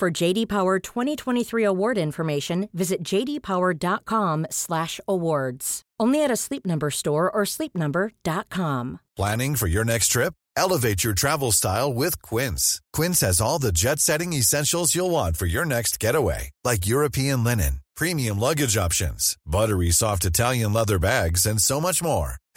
For JD Power 2023 award information, visit jdpower.com/awards. Only at a Sleep Number store or sleepnumber.com. Planning for your next trip? Elevate your travel style with Quince. Quince has all the jet-setting essentials you'll want for your next getaway, like European linen, premium luggage options, buttery soft Italian leather bags, and so much more.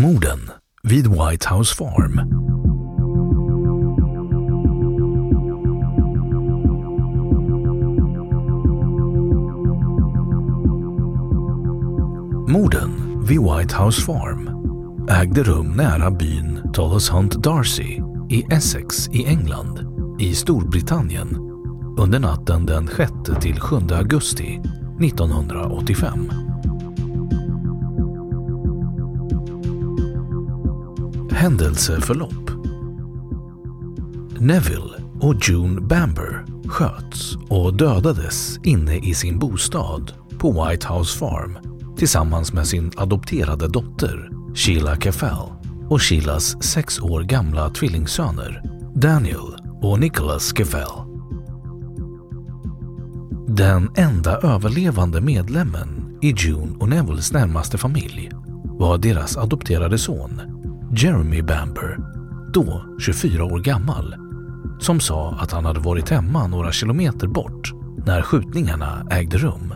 Morden vid White House Farm. Morden vid White House Farm ägde rum nära byn Tullows Hunt Darcy i Essex i England i Storbritannien under natten den 6 till 7 augusti 1985. Händelseförlopp Neville och June Bamber sköts och dödades inne i sin bostad på White House Farm tillsammans med sin adopterade dotter Sheila Keffel och Sheilas sex år gamla tvillingsöner Daniel och Nicholas Keffel. Den enda överlevande medlemmen i June och Nevilles närmaste familj var deras adopterade son Jeremy Bamber, då 24 år gammal, som sa att han hade varit hemma några kilometer bort när skjutningarna ägde rum.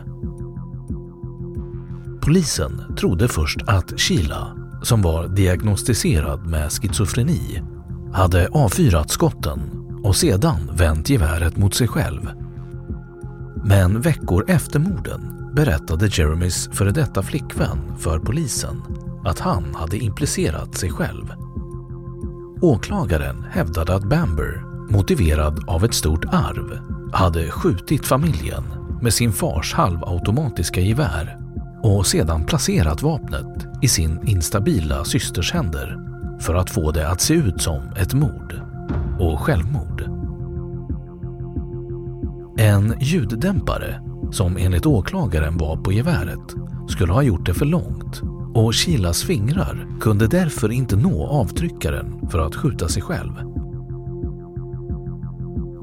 Polisen trodde först att Sheila, som var diagnostiserad med schizofreni, hade avfyrat skotten och sedan vänt geväret mot sig själv. Men veckor efter morden berättade Jeremys före detta flickvän för polisen att han hade implicerat sig själv. Åklagaren hävdade att Bamber, motiverad av ett stort arv, hade skjutit familjen med sin fars halvautomatiska gevär och sedan placerat vapnet i sin instabila systers händer för att få det att se ut som ett mord och självmord. En ljuddämpare, som enligt åklagaren var på geväret, skulle ha gjort det för långt och Shilas fingrar kunde därför inte nå avtryckaren för att skjuta sig själv.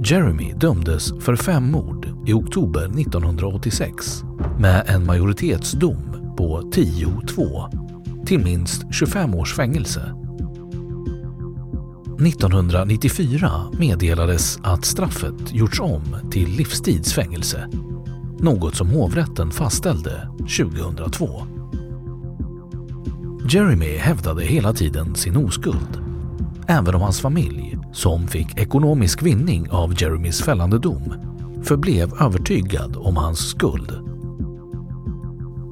Jeremy dömdes för fem mord i oktober 1986 med en majoritetsdom på 10-2 till minst 25 års fängelse. 1994 meddelades att straffet gjorts om till livstidsfängelse, något som hovrätten fastställde 2002. Jeremy hävdade hela tiden sin oskuld, även om hans familj, som fick ekonomisk vinning av Jeremys fällande dom, förblev övertygad om hans skuld.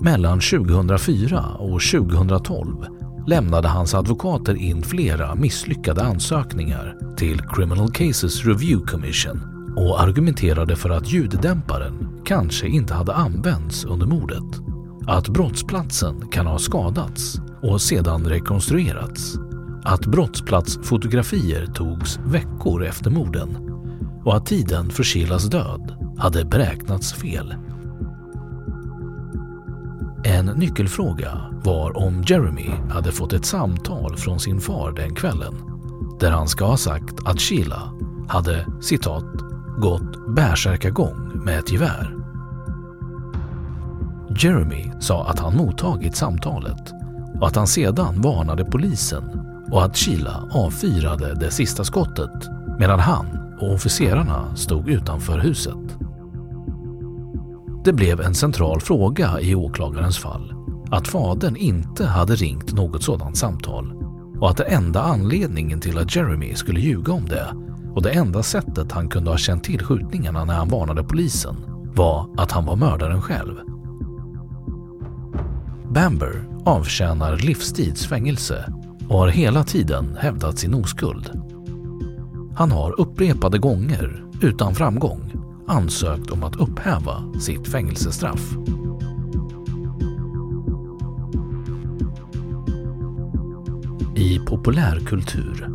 Mellan 2004 och 2012 lämnade hans advokater in flera misslyckade ansökningar till Criminal Cases Review Commission och argumenterade för att ljuddämparen kanske inte hade använts under mordet. Att brottsplatsen kan ha skadats och sedan rekonstruerats. Att brottsplatsfotografier togs veckor efter morden och att tiden för Shilas död hade beräknats fel. En nyckelfråga var om Jeremy hade fått ett samtal från sin far den kvällen där han ska ha sagt att Sheila hade citat gått bärsärkagång med ett gevär. Jeremy sa att han mottagit samtalet och att han sedan varnade polisen och att Sheila avfyrade det sista skottet medan han och officerarna stod utanför huset. Det blev en central fråga i åklagarens fall att fadern inte hade ringt något sådant samtal och att den enda anledningen till att Jeremy skulle ljuga om det och det enda sättet han kunde ha känt till skjutningarna när han varnade polisen var att han var mördaren själv. Bamber avtjänar livstidsfängelse och har hela tiden hävdat sin oskuld. Han har upprepade gånger, utan framgång, ansökt om att upphäva sitt fängelsestraff. I populärkultur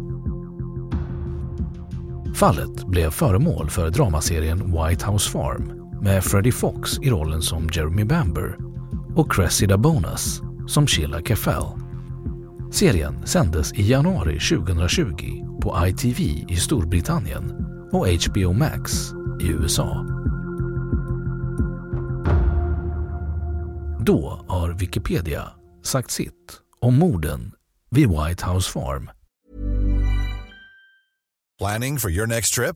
Fallet blev föremål för dramaserien White House Farm med Freddie Fox i rollen som Jeremy Bamber och Cressida Bonus som Sheila Keffel. Serien sändes i januari 2020 på ITV i Storbritannien och HBO Max i USA. Då har Wikipedia sagt sitt om morden vid White House Farm. Planning for your next trip?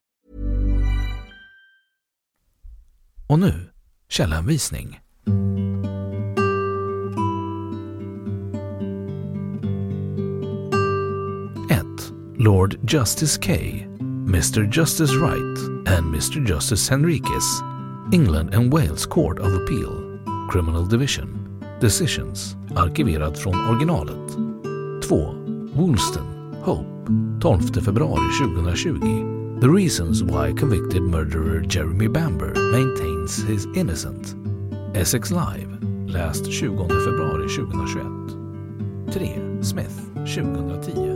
Och nu källhänvisning. 1. Lord Justice K, Mr Justice Wright and Mr Justice Henriques, England and Wales Court of Appeal, Criminal Division. Decisions, arkiverad från originalet. 2. Woolston, Hope, 12 februari 2020. The reasons why convicted murderer Jeremy Bamber maintains his innocence. Essex Live, läst 20 februari 2021. 3. Smith, 2010.